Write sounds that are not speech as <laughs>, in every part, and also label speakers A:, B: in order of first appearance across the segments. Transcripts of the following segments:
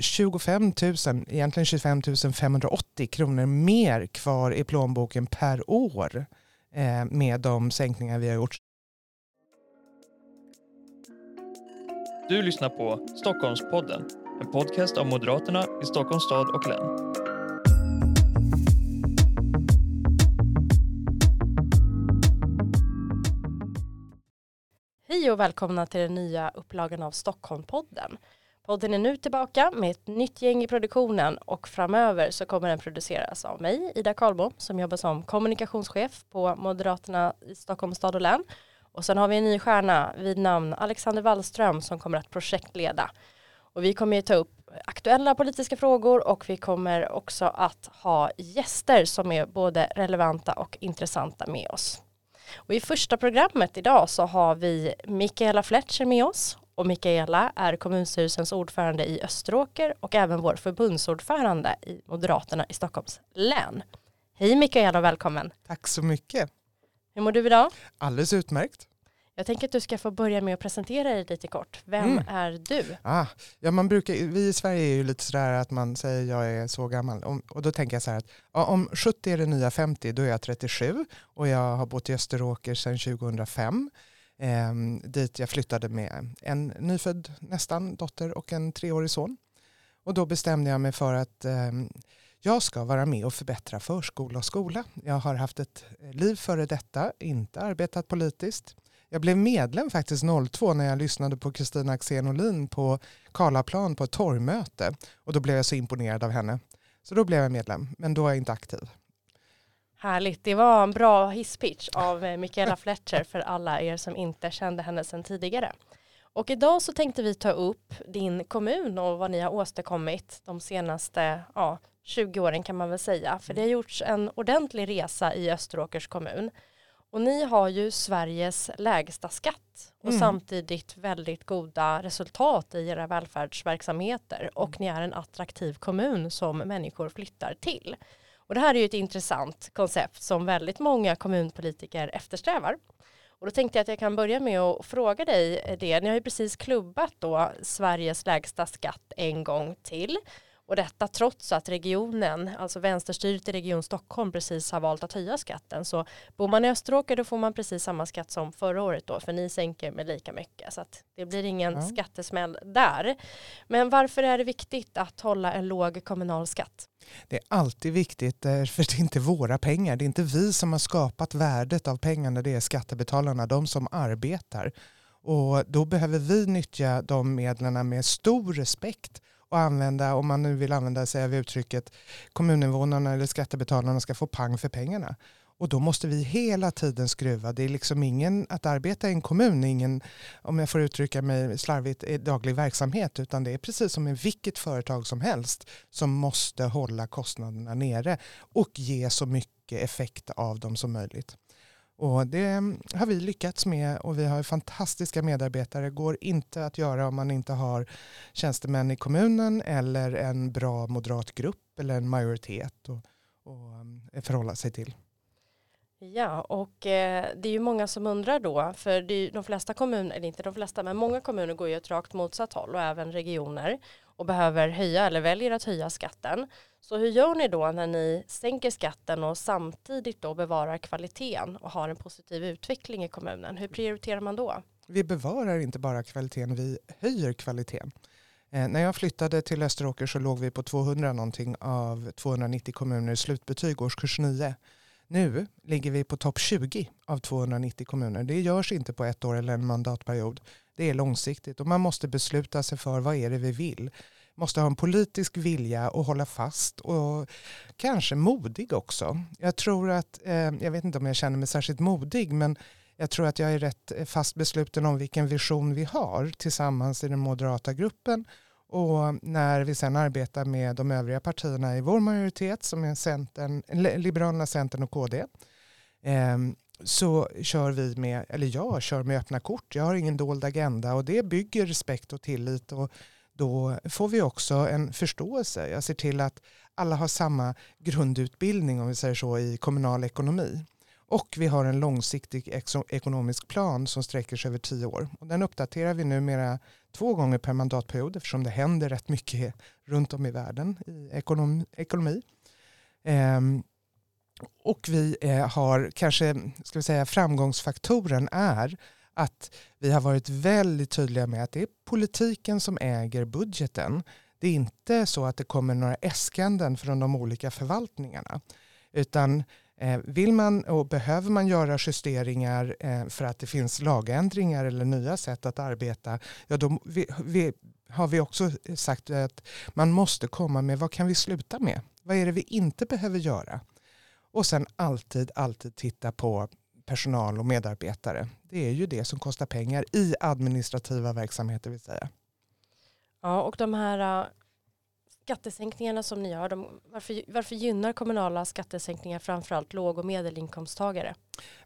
A: 25 000, egentligen 25 580 kronor mer kvar i plånboken per år eh, med de sänkningar vi har gjort.
B: Du lyssnar på Stockholmspodden, en podcast av Moderaterna i Stockholms stad och län.
C: Hej och välkomna till den nya upplagan av Stockholmpodden. Podden är nu tillbaka med ett nytt gäng i produktionen och framöver så kommer den produceras av mig, Ida Karlbom, som jobbar som kommunikationschef på Moderaterna i Stockholms stad och län. Och sen har vi en ny stjärna vid namn Alexander Wallström som kommer att projektleda. Och vi kommer ju ta upp aktuella politiska frågor och vi kommer också att ha gäster som är både relevanta och intressanta med oss. Och i första programmet idag så har vi Mikaela Fletcher med oss och Mikaela är kommunstyrelsens ordförande i Österåker och även vår förbundsordförande i Moderaterna i Stockholms län. Hej Mikaela och välkommen.
A: Tack så mycket.
C: Hur mår du idag?
A: Alldeles utmärkt.
C: Jag tänker att du ska få börja med att presentera dig lite kort. Vem mm. är du?
A: Ah, ja, man brukar, vi i Sverige är ju lite sådär att man säger jag är så gammal. Och då tänker jag så här att ja, om 70 är det nya 50 då är jag 37 och jag har bott i Österåker sedan 2005. Eh, dit jag flyttade med en nyfödd nästan dotter och en treårig son. Och då bestämde jag mig för att eh, jag ska vara med och förbättra förskola och skola. Jag har haft ett liv före detta, inte arbetat politiskt. Jag blev medlem faktiskt 02 när jag lyssnade på Kristina Axén Olin på Karlaplan på ett torgmöte. Och då blev jag så imponerad av henne. Så då blev jag medlem, men då är jag inte aktiv.
C: Härligt, det var en bra hisspitch av eh, Mikaela Fletcher för alla er som inte kände henne sedan tidigare. Och idag så tänkte vi ta upp din kommun och vad ni har åstadkommit de senaste ja, 20 åren kan man väl säga. För det har gjorts en ordentlig resa i Österåkers kommun. Och ni har ju Sveriges lägsta skatt och mm. samtidigt väldigt goda resultat i era välfärdsverksamheter och mm. ni är en attraktiv kommun som människor flyttar till. Och det här är ju ett intressant koncept som väldigt många kommunpolitiker eftersträvar. Och då tänkte jag att jag kan börja med att fråga dig det. Ni har ju precis klubbat då Sveriges lägsta skatt en gång till. Och detta trots att regionen, alltså vänsterstyret i Region Stockholm precis har valt att höja skatten. Så bor man i Österåker då får man precis samma skatt som förra året då, för ni sänker med lika mycket. Så att det blir ingen mm. skattesmäll där. Men varför är det viktigt att hålla en låg kommunal skatt?
A: Det är alltid viktigt för det är inte våra pengar. Det är inte vi som har skapat värdet av pengarna, det är skattebetalarna, de som arbetar. Och då behöver vi nyttja de medlen med stor respekt och använda, om man nu vill använda sig av uttrycket kommuninvånarna eller skattebetalarna ska få pang för pengarna. Och då måste vi hela tiden skruva. Det är liksom ingen, att arbeta i en kommun ingen, om jag får uttrycka mig slarvigt, eh, daglig verksamhet. Utan det är precis som i vilket företag som helst som måste hålla kostnaderna nere och ge så mycket effekt av dem som möjligt. Och det mm, har vi lyckats med och vi har fantastiska medarbetare. Det går inte att göra om man inte har tjänstemän i kommunen eller en bra moderat grupp eller en majoritet att och mm, eh, förhålla sig till.
C: Ja, och eh, det är ju många som undrar då, för det är de flesta kommuner, eller inte de flesta, men många kommuner går ju åt rakt motsatt håll och även regioner och behöver höja eller väljer att höja skatten. Så hur gör ni då när ni sänker skatten och samtidigt då bevarar kvaliteten och har en positiv utveckling i kommunen? Hur prioriterar man då?
A: Vi bevarar inte bara kvaliteten, vi höjer kvaliteten. Eh, när jag flyttade till Österåker så låg vi på 200 någonting av 290 kommuner i slutbetyg årskurs 9. Nu ligger vi på topp 20 av 290 kommuner. Det görs inte på ett år eller en mandatperiod. Det är långsiktigt och man måste besluta sig för vad är det vi vill. Måste ha en politisk vilja och hålla fast och kanske modig också. Jag tror att, eh, jag vet inte om jag känner mig särskilt modig men jag tror att jag är rätt fast besluten om vilken vision vi har tillsammans i den moderata gruppen och när vi sen arbetar med de övriga partierna i vår majoritet som är Centern, Liberalerna, Centern och KD eh, så kör vi med, eller jag kör med öppna kort. Jag har ingen dold agenda och det bygger respekt och tillit och då får vi också en förståelse. Jag ser till att alla har samma grundutbildning om vi säger så i kommunal ekonomi. Och vi har en långsiktig ekonomisk plan som sträcker sig över tio år. Och den uppdaterar vi numera två gånger per mandatperiod eftersom det händer rätt mycket runt om i världen i ekonomi. Ehm, och vi eh, har kanske, ska vi säga framgångsfaktoren är att vi har varit väldigt tydliga med att det är politiken som äger budgeten. Det är inte så att det kommer några äskanden från de olika förvaltningarna. Utan eh, vill man och behöver man göra justeringar eh, för att det finns lagändringar eller nya sätt att arbeta, ja då vi, vi, har vi också sagt att man måste komma med vad kan vi sluta med? Vad är det vi inte behöver göra? Och sen alltid, alltid titta på personal och medarbetare. Det är ju det som kostar pengar i administrativa verksamheter vill säga.
C: Ja, och de här äh, skattesänkningarna som ni har, de, varför, varför gynnar kommunala skattesänkningar framförallt låg och medelinkomsttagare?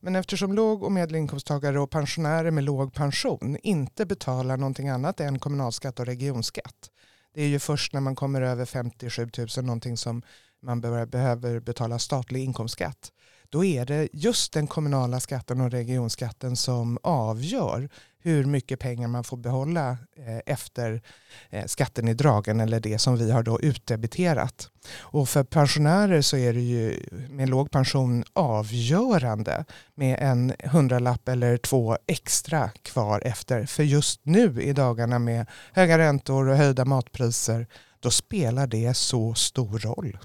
A: Men eftersom låg och medelinkomsttagare och pensionärer med låg pension inte betalar någonting annat än kommunalskatt och regionskatt. Det är ju först när man kommer över 57 000 någonting som man behöver betala statlig inkomstskatt då är det just den kommunala skatten och regionskatten som avgör hur mycket pengar man får behålla eh, efter eh, skatten i dragen eller det som vi har då utdebiterat. Och för pensionärer så är det ju med låg pension avgörande med en hundralapp eller två extra kvar efter. För just nu i dagarna med höga räntor och höjda matpriser då spelar det så stor roll.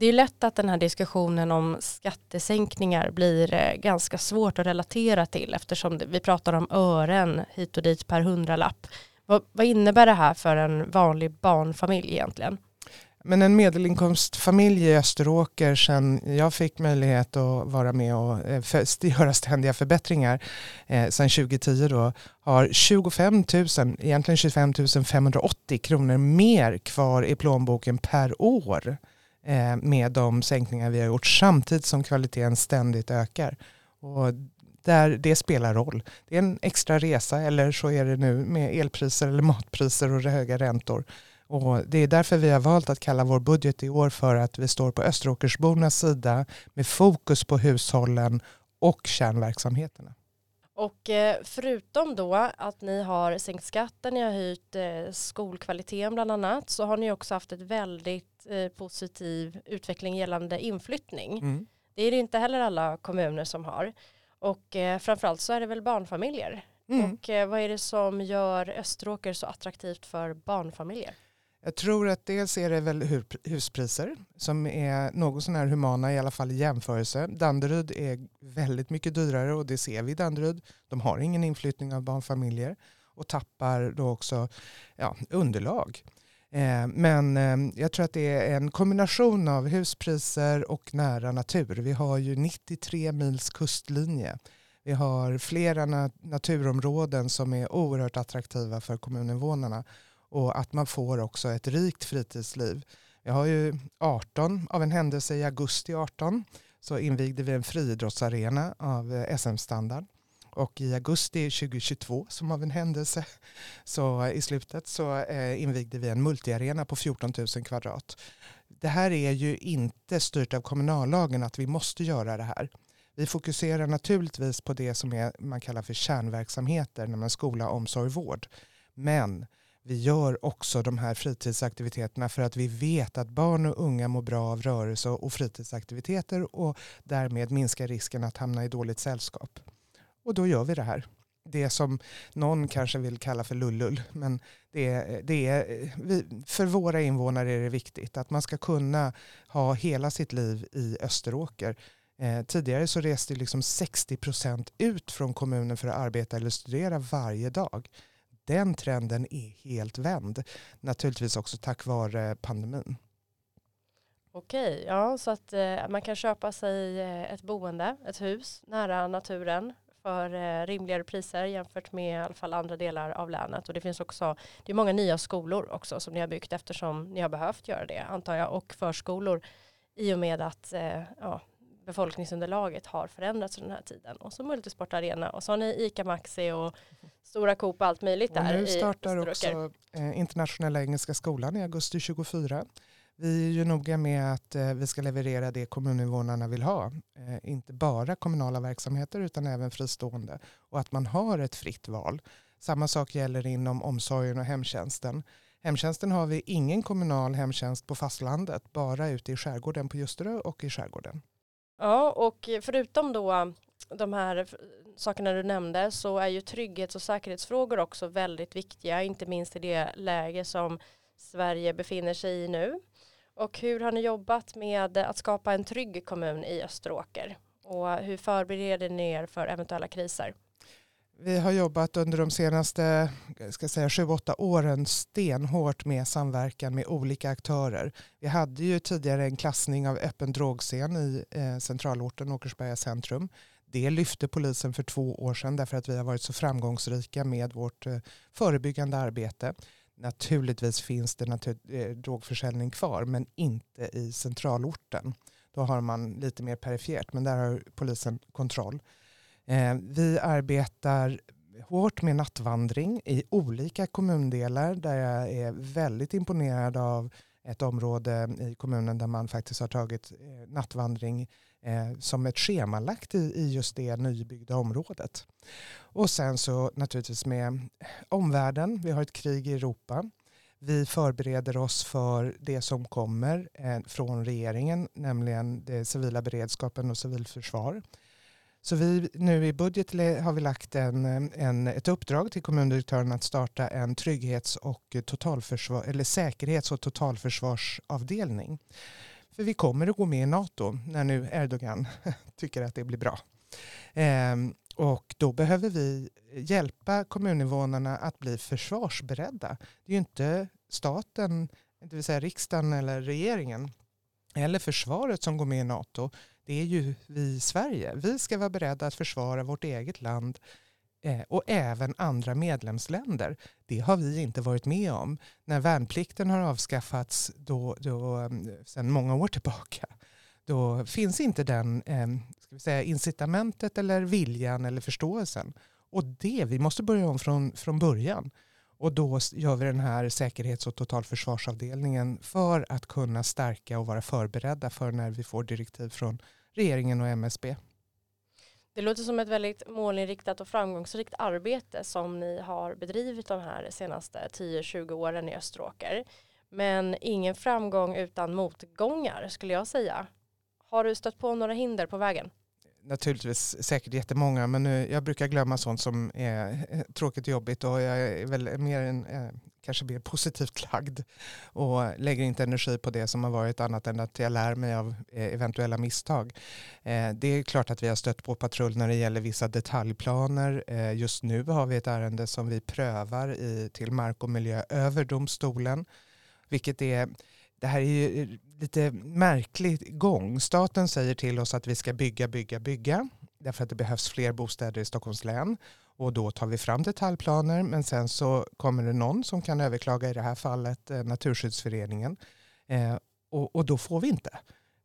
C: Det är lätt att den här diskussionen om skattesänkningar blir eh, ganska svårt att relatera till eftersom vi pratar om ören hit och dit per hundralapp. Vad, vad innebär det här för en vanlig barnfamilj egentligen?
A: Men en medelinkomstfamilj i Österåker sen jag fick möjlighet att vara med och eh, <laughs> göra ständiga förbättringar eh, sen 2010 då har 25 000, egentligen 25 580 kronor mer kvar i plånboken per år Eh, med de sänkningar vi har gjort samtidigt som kvaliteten ständigt ökar. Och där det spelar roll. Det är en extra resa eller så är det nu med elpriser eller matpriser och höga räntor. Och det är därför vi har valt att kalla vår budget i år för att vi står på Österåkersbornas sida med fokus på hushållen och kärnverksamheterna.
C: Och eh, förutom då att ni har sänkt skatten, ni har höjt eh, skolkvaliteten bland annat, så har ni också haft ett väldigt eh, positiv utveckling gällande inflyttning. Mm. Det är det inte heller alla kommuner som har. Och framförallt så är det väl barnfamiljer. Mm. Och vad är det som gör Österåker så attraktivt för barnfamiljer?
A: Jag tror att dels är det väl huspriser som är något sån här humana i alla fall i jämförelse. Danderyd är väldigt mycket dyrare och det ser vi i Danderyd. De har ingen inflyttning av barnfamiljer och tappar då också ja, underlag. Eh, men ehm, jag tror att det är en kombination av huspriser och nära natur. Vi har ju 93 mils kustlinje. Vi har flera naturområden som är oerhört attraktiva för kommuninvånarna och att man får också ett rikt fritidsliv. Jag har ju 18 av en händelse i augusti 18 så invigde vi en friidrottsarena av eh, SM-standard. Och i augusti 2022 som av en händelse <laughs> så eh, i slutet så eh, invigde vi en multiarena på 14 000 kvadrat. Det här är ju inte styrt av kommunallagen att vi måste göra det här. Vi fokuserar naturligtvis på det som är, man kallar för kärnverksamheter, när man skola, omsorg, vård. Men vi gör också de här fritidsaktiviteterna för att vi vet att barn och unga mår bra av rörelse och fritidsaktiviteter och därmed minskar risken att hamna i dåligt sällskap. Och då gör vi det här. Det som någon kanske vill kalla för lullull. Men det det är, för våra invånare är det viktigt att man ska kunna ha hela sitt liv i Österåker. Eh, tidigare så reste liksom 60% ut från kommunen för att arbeta eller studera varje dag den trenden är helt vänd. Naturligtvis också tack vare pandemin.
C: Okej, ja så att eh, man kan köpa sig eh, ett boende, ett hus nära naturen för eh, rimligare priser jämfört med i alla fall andra delar av länet. Och det finns också, det är många nya skolor också som ni har byggt eftersom ni har behövt göra det antar jag och förskolor i och med att eh, ja, befolkningsunderlaget har förändrats under den här tiden. Och så multisportarena och så har ni ICA Maxi och Stora Coop och allt möjligt där.
A: Och nu startar också eh, Internationella Engelska Skolan i augusti 24. Vi är ju noga med att eh, vi ska leverera det kommuninvånarna vill ha. Eh, inte bara kommunala verksamheter utan även fristående. Och att man har ett fritt val. Samma sak gäller inom omsorgen och hemtjänsten. Hemtjänsten har vi ingen kommunal hemtjänst på fastlandet, bara ute i skärgården på Ljusterö och i skärgården.
C: Ja, och förutom då um, de här sakerna du nämnde så är ju trygghets och säkerhetsfrågor också väldigt viktiga, inte minst i det läge som Sverige befinner sig i nu. Och hur har ni jobbat med att skapa en trygg kommun i Österåker? Och hur förbereder ni er för eventuella kriser?
A: Vi har jobbat under de senaste ska säga, 7-8 åren stenhårt med samverkan med olika aktörer. Vi hade ju tidigare en klassning av öppen drogscen i eh, centralorten Åkersberga centrum. Det lyfte polisen för två år sedan därför att vi har varit så framgångsrika med vårt eh, förebyggande arbete. Naturligtvis finns det natur eh, drogförsäljning kvar men inte i centralorten. Då har man lite mer perifert men där har polisen kontroll. Eh, vi arbetar hårt med nattvandring i olika kommundelar där jag är väldigt imponerad av ett område i kommunen där man faktiskt har tagit eh, nattvandring eh, som ett schemalagt i, i just det nybyggda området. Och sen så naturligtvis med omvärlden. Vi har ett krig i Europa. Vi förbereder oss för det som kommer eh, från regeringen, nämligen det civila beredskapen och civilförsvar. Så vi, nu i budget har vi lagt en, en, ett uppdrag till kommundirektören att starta en trygghets och totalförsvar, eller säkerhets och totalförsvarsavdelning. För vi kommer att gå med i NATO när nu Erdogan <laughs> tycker att det blir bra. Ehm, och då behöver vi hjälpa kommuninvånarna att bli försvarsberedda. Det är ju inte staten, det vill säga riksdagen eller regeringen eller försvaret som går med i NATO det är ju vi i Sverige. Vi ska vara beredda att försvara vårt eget land eh, och även andra medlemsländer. Det har vi inte varit med om. När värnplikten har avskaffats då, då, eh, sedan många år tillbaka då finns inte den eh, ska vi säga, incitamentet eller viljan eller förståelsen. Och det, vi måste börja om från, från början. Och då gör vi den här säkerhets och totalförsvarsavdelningen för att kunna stärka och vara förberedda för när vi får direktiv från regeringen och MSB.
C: Det låter som ett väldigt målinriktat och framgångsrikt arbete som ni har bedrivit de här senaste 10-20 åren i Österåker. Men ingen framgång utan motgångar skulle jag säga. Har du stött på några hinder på vägen?
A: Naturligtvis säkert jättemånga men nu, jag brukar glömma sånt som är eh, tråkigt och jobbigt och jag är väl mer en eh, kanske mer positivt lagd och lägger inte energi på det som har varit annat än att jag lär mig av eh, eventuella misstag. Det är klart att vi har stött på patrull när det gäller vissa detaljplaner. Just nu har vi ett ärende som vi prövar i, till Mark och miljööverdomstolen, vilket är det här är ju eh, lite märklig gång. Staten säger till oss att vi ska bygga, bygga, bygga därför att det behövs fler bostäder i Stockholms län. Och då tar vi fram detaljplaner men sen så kommer det någon som kan överklaga i det här fallet eh, Naturskyddsföreningen. Eh, och, och, då får vi inte.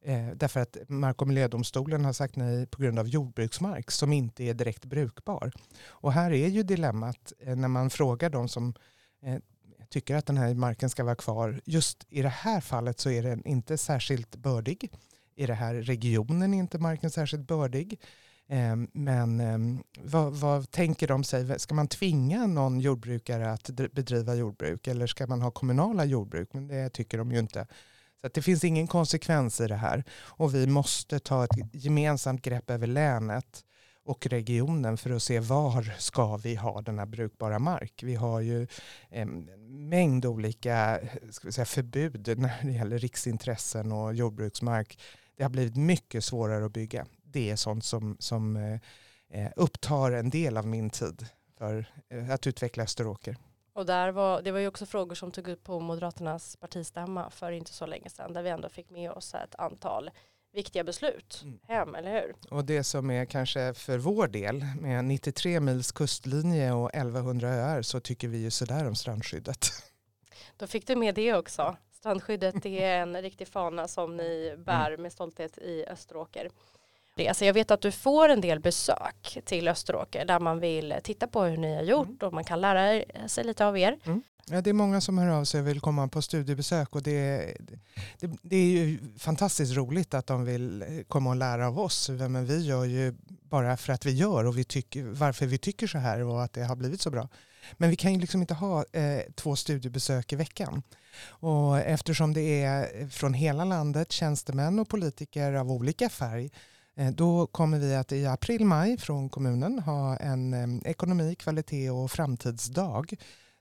A: Eh, därför att Mark och miljödomstolen har sagt nej på grund av jordbruksmark som inte är direkt brukbar. Och här är ju dilemmat eh, när man frågar de som eh, tycker att den här marken ska vara kvar. Just i det här fallet så är den inte särskilt bördig. I den här regionen är inte marken särskilt bördig. Ehm, men ehm, vad, vad, tänker de sig? Ska man tvinga någon jordbrukare att bedriva jordbruk eller ska man ha kommunala jordbruk? Men det tycker de ju inte. Så det finns ingen konsekvens i det här och vi måste ta ett gemensamt grepp över länet och regionen för att se var ska vi ha denna brukbara mark. Vi har ju en mängd olika ska vi säga, förbud när det gäller riksintressen och jordbruksmark. Det har blivit mycket svårare att bygga det är sånt som, som eh, eh, upptar en del av min tid för eh, att utveckla Österåker.
C: Och där var, det var ju också frågor som tog upp på Moderaternas partistämma för inte så länge sedan där vi ändå fick med oss ett antal viktiga beslut mm. hem, eller hur?
A: Och det som är kanske för vår del med 93 mils kustlinje och 1100 öar så tycker vi ju sådär om strandskyddet. <laughs>
C: Då fick du med det också. Strandskyddet är en riktig fana som ni bär mm. med stolthet i Österåker resa. Jag vet att du får en del besök till Österåker där man vill titta på hur ni har gjort mm. och man kan lära sig lite av er. Mm.
A: Ja, det är många som hör av sig och vill komma på studiebesök och det, det, det är ju fantastiskt roligt att de vill komma och lära av oss. Men vi gör ju bara för att vi gör och vi tycker, varför vi tycker så här och att det har blivit så bra. Men vi kan ju liksom inte ha eh, två studiebesök i veckan. Och eftersom det är från hela landet tjänstemän och politiker av olika färg eh, då kommer vi att i april-maj från kommunen ha en eh, ekonomi, kvalitet och framtidsdag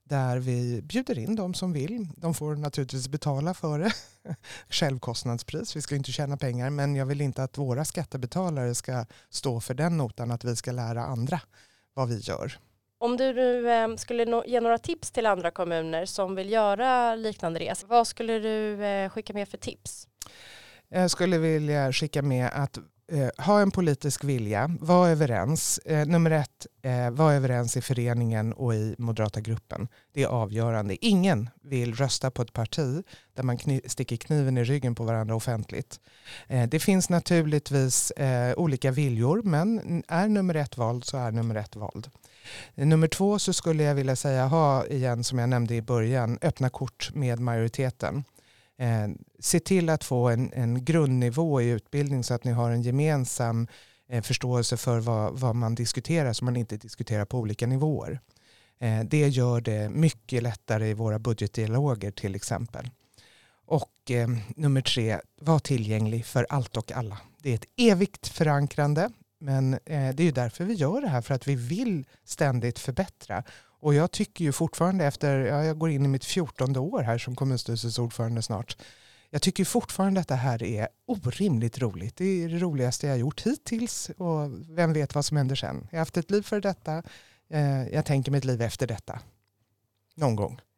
A: där vi bjuder in de som vill. De får naturligtvis betala för det. <laughs> Självkostnadspris, vi ska inte tjäna pengar men jag vill inte att våra skattebetalare ska stå för den notan att vi ska lära andra vad vi gör.
C: Om du nu eh, skulle ge några tips till andra kommuner som vill göra liknande resor, vad skulle du eh, skicka med för tips?
A: Jag skulle vilja skicka med att Eh, ha en politisk vilja, var överens. Eh, nummer ett, eh, var överens i föreningen och i moderata gruppen. Det är avgörande. Ingen vill rösta på ett parti där man kni sticker kniven i ryggen på varandra offentligt. Eh, det finns naturligtvis eh, olika viljor men är nummer ett vald så är nummer ett vald. Eh, nummer två så skulle jag vilja säga ha igen som jag nämnde i början öppna kort med majoriteten. Eh, se till att få en, en grundnivå i utbildning så att ni har en gemensam eh, förståelse för vad, vad man diskuterar så man inte diskuterar på olika nivåer. Eh, det gör det mycket lättare i våra budgetdialoger till exempel. Och eh, nummer tre, var tillgänglig för allt och alla. Det är ett evigt förankrande men eh, det är ju därför vi gör det här för att vi vill ständigt förbättra. Och jag tycker ju fortfarande efter, ja, jag går in i mitt fjortonde år här som kommunstyrelsens ordförande snart. Jag tycker fortfarande att det här är orimligt roligt. Det är det roligaste jag har gjort hittills och vem vet vad som händer sen. Jag har haft ett liv för detta. Eh, jag tänker mitt liv efter detta. Någon gång. <laughs>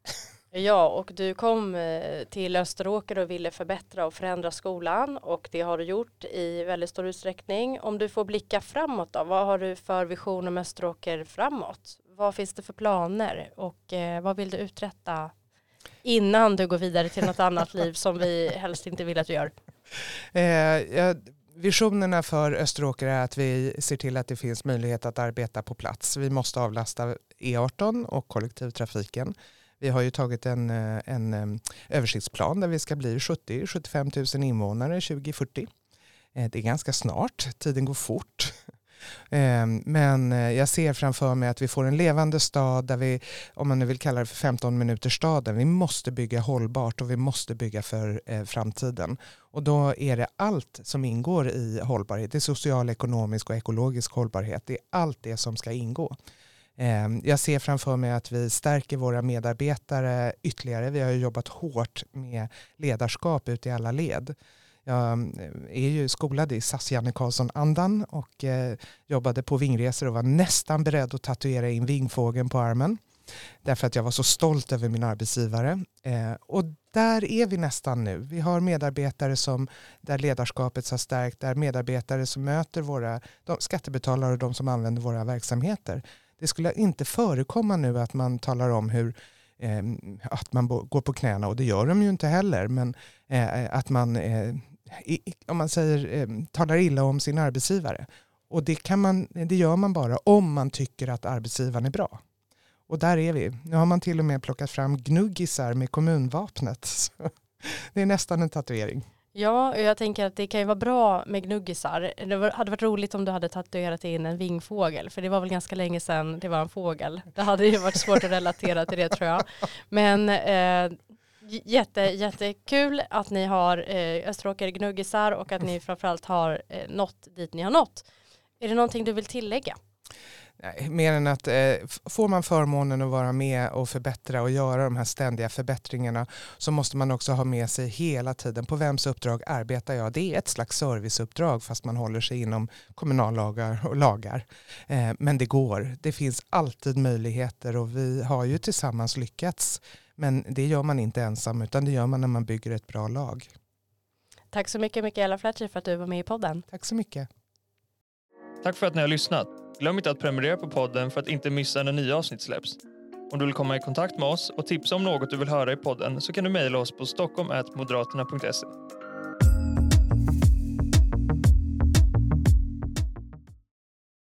C: Ja, och du kom eh, till Österåker och ville förbättra och förändra skolan och det har du gjort i väldigt stor utsträckning. Om du får blicka framåt då, vad har du för vision om Österåker framåt? Vad finns det för planer och eh, vad vill du uträtta innan du går vidare till något annat liv som vi helst inte vill att du gör?
A: Eh, jag, visionerna för Österåker är att vi ser till att det finns möjlighet att arbeta på plats. Vi måste avlasta E18 och kollektivtrafiken. Vi har ju tagit en, eh, en eh, översiktsplan där vi ska bli 70-75 000 invånare 2040. Eh, det är ganska snart, tiden går fort. Ehm, men eh, jag ser framför mig att vi får en levande stad där vi, om man nu vill kalla det för 15 minuters staden, vi måste bygga hållbart och vi måste bygga för eh, framtiden. Och då är det allt som ingår i hållbarhet, det är social, ekonomisk och ekologisk hållbarhet, det är allt det som ska ingå. Ehm, jag ser framför mig att vi stärker våra medarbetare ytterligare. Vi har jobbat hårt med ledarskap ute i alla led. Jag eh, är ju skolad i SAS Janne Karlsson-andan och eh, jobbade på vingresor och var nästan beredd att tatuera in vingfågeln på armen. Därför att jag var så stolt över min arbetsgivare. Eh, och där är vi nästan nu. Vi har medarbetare som, där ledarskapet har stärkt, där medarbetare som möter våra de skattebetalare och de som använder våra verksamheter det skulle inte förekomma nu att man talar om hur eh, att man går på knäna och det gör de ju inte heller. Men eh, att man, eh, om man säger, eh, talar illa om sin arbetsgivare. Och det, kan man, det gör man bara om man tycker att arbetsgivaren är bra. Och där är vi. Nu har man till och med plockat fram gnuggisar med kommunvapnet. <laughs> det är nästan en tatuering.
C: Ja, jag tänker att det kan ju vara bra med gnuggisar. Det hade varit roligt om du hade tatuerat in en vingfågel, för det var väl ganska länge sedan det var en fågel. Det hade ju varit svårt att relatera till det tror jag. Men eh, jätte, jättekul att ni har eh, Österåker gnuggisar och att ni framförallt har eh, nått dit ni har nått. Är det någonting du vill tillägga?
A: Nej, mer än att eh, får man förmånen att vara med och förbättra och göra de här ständiga förbättringarna så måste man också ha med sig hela tiden på vems uppdrag arbetar jag. Det är ett slags serviceuppdrag fast man håller sig inom kommunallagar och lagar. Eh, men det går. Det finns alltid möjligheter och vi har ju tillsammans lyckats. Men det gör man inte ensam utan det gör man när man bygger ett bra lag.
C: Tack så mycket Mikaela Fletcher för att du var med i podden.
A: Tack så mycket.
B: Tack för att ni har lyssnat. Glöm inte att prenumerera på podden för att inte missa när nya avsnitt släpps. Om du vill komma i kontakt med oss och tipsa om något du vill höra i podden så kan du mejla oss på stockholm.moderaterna.se.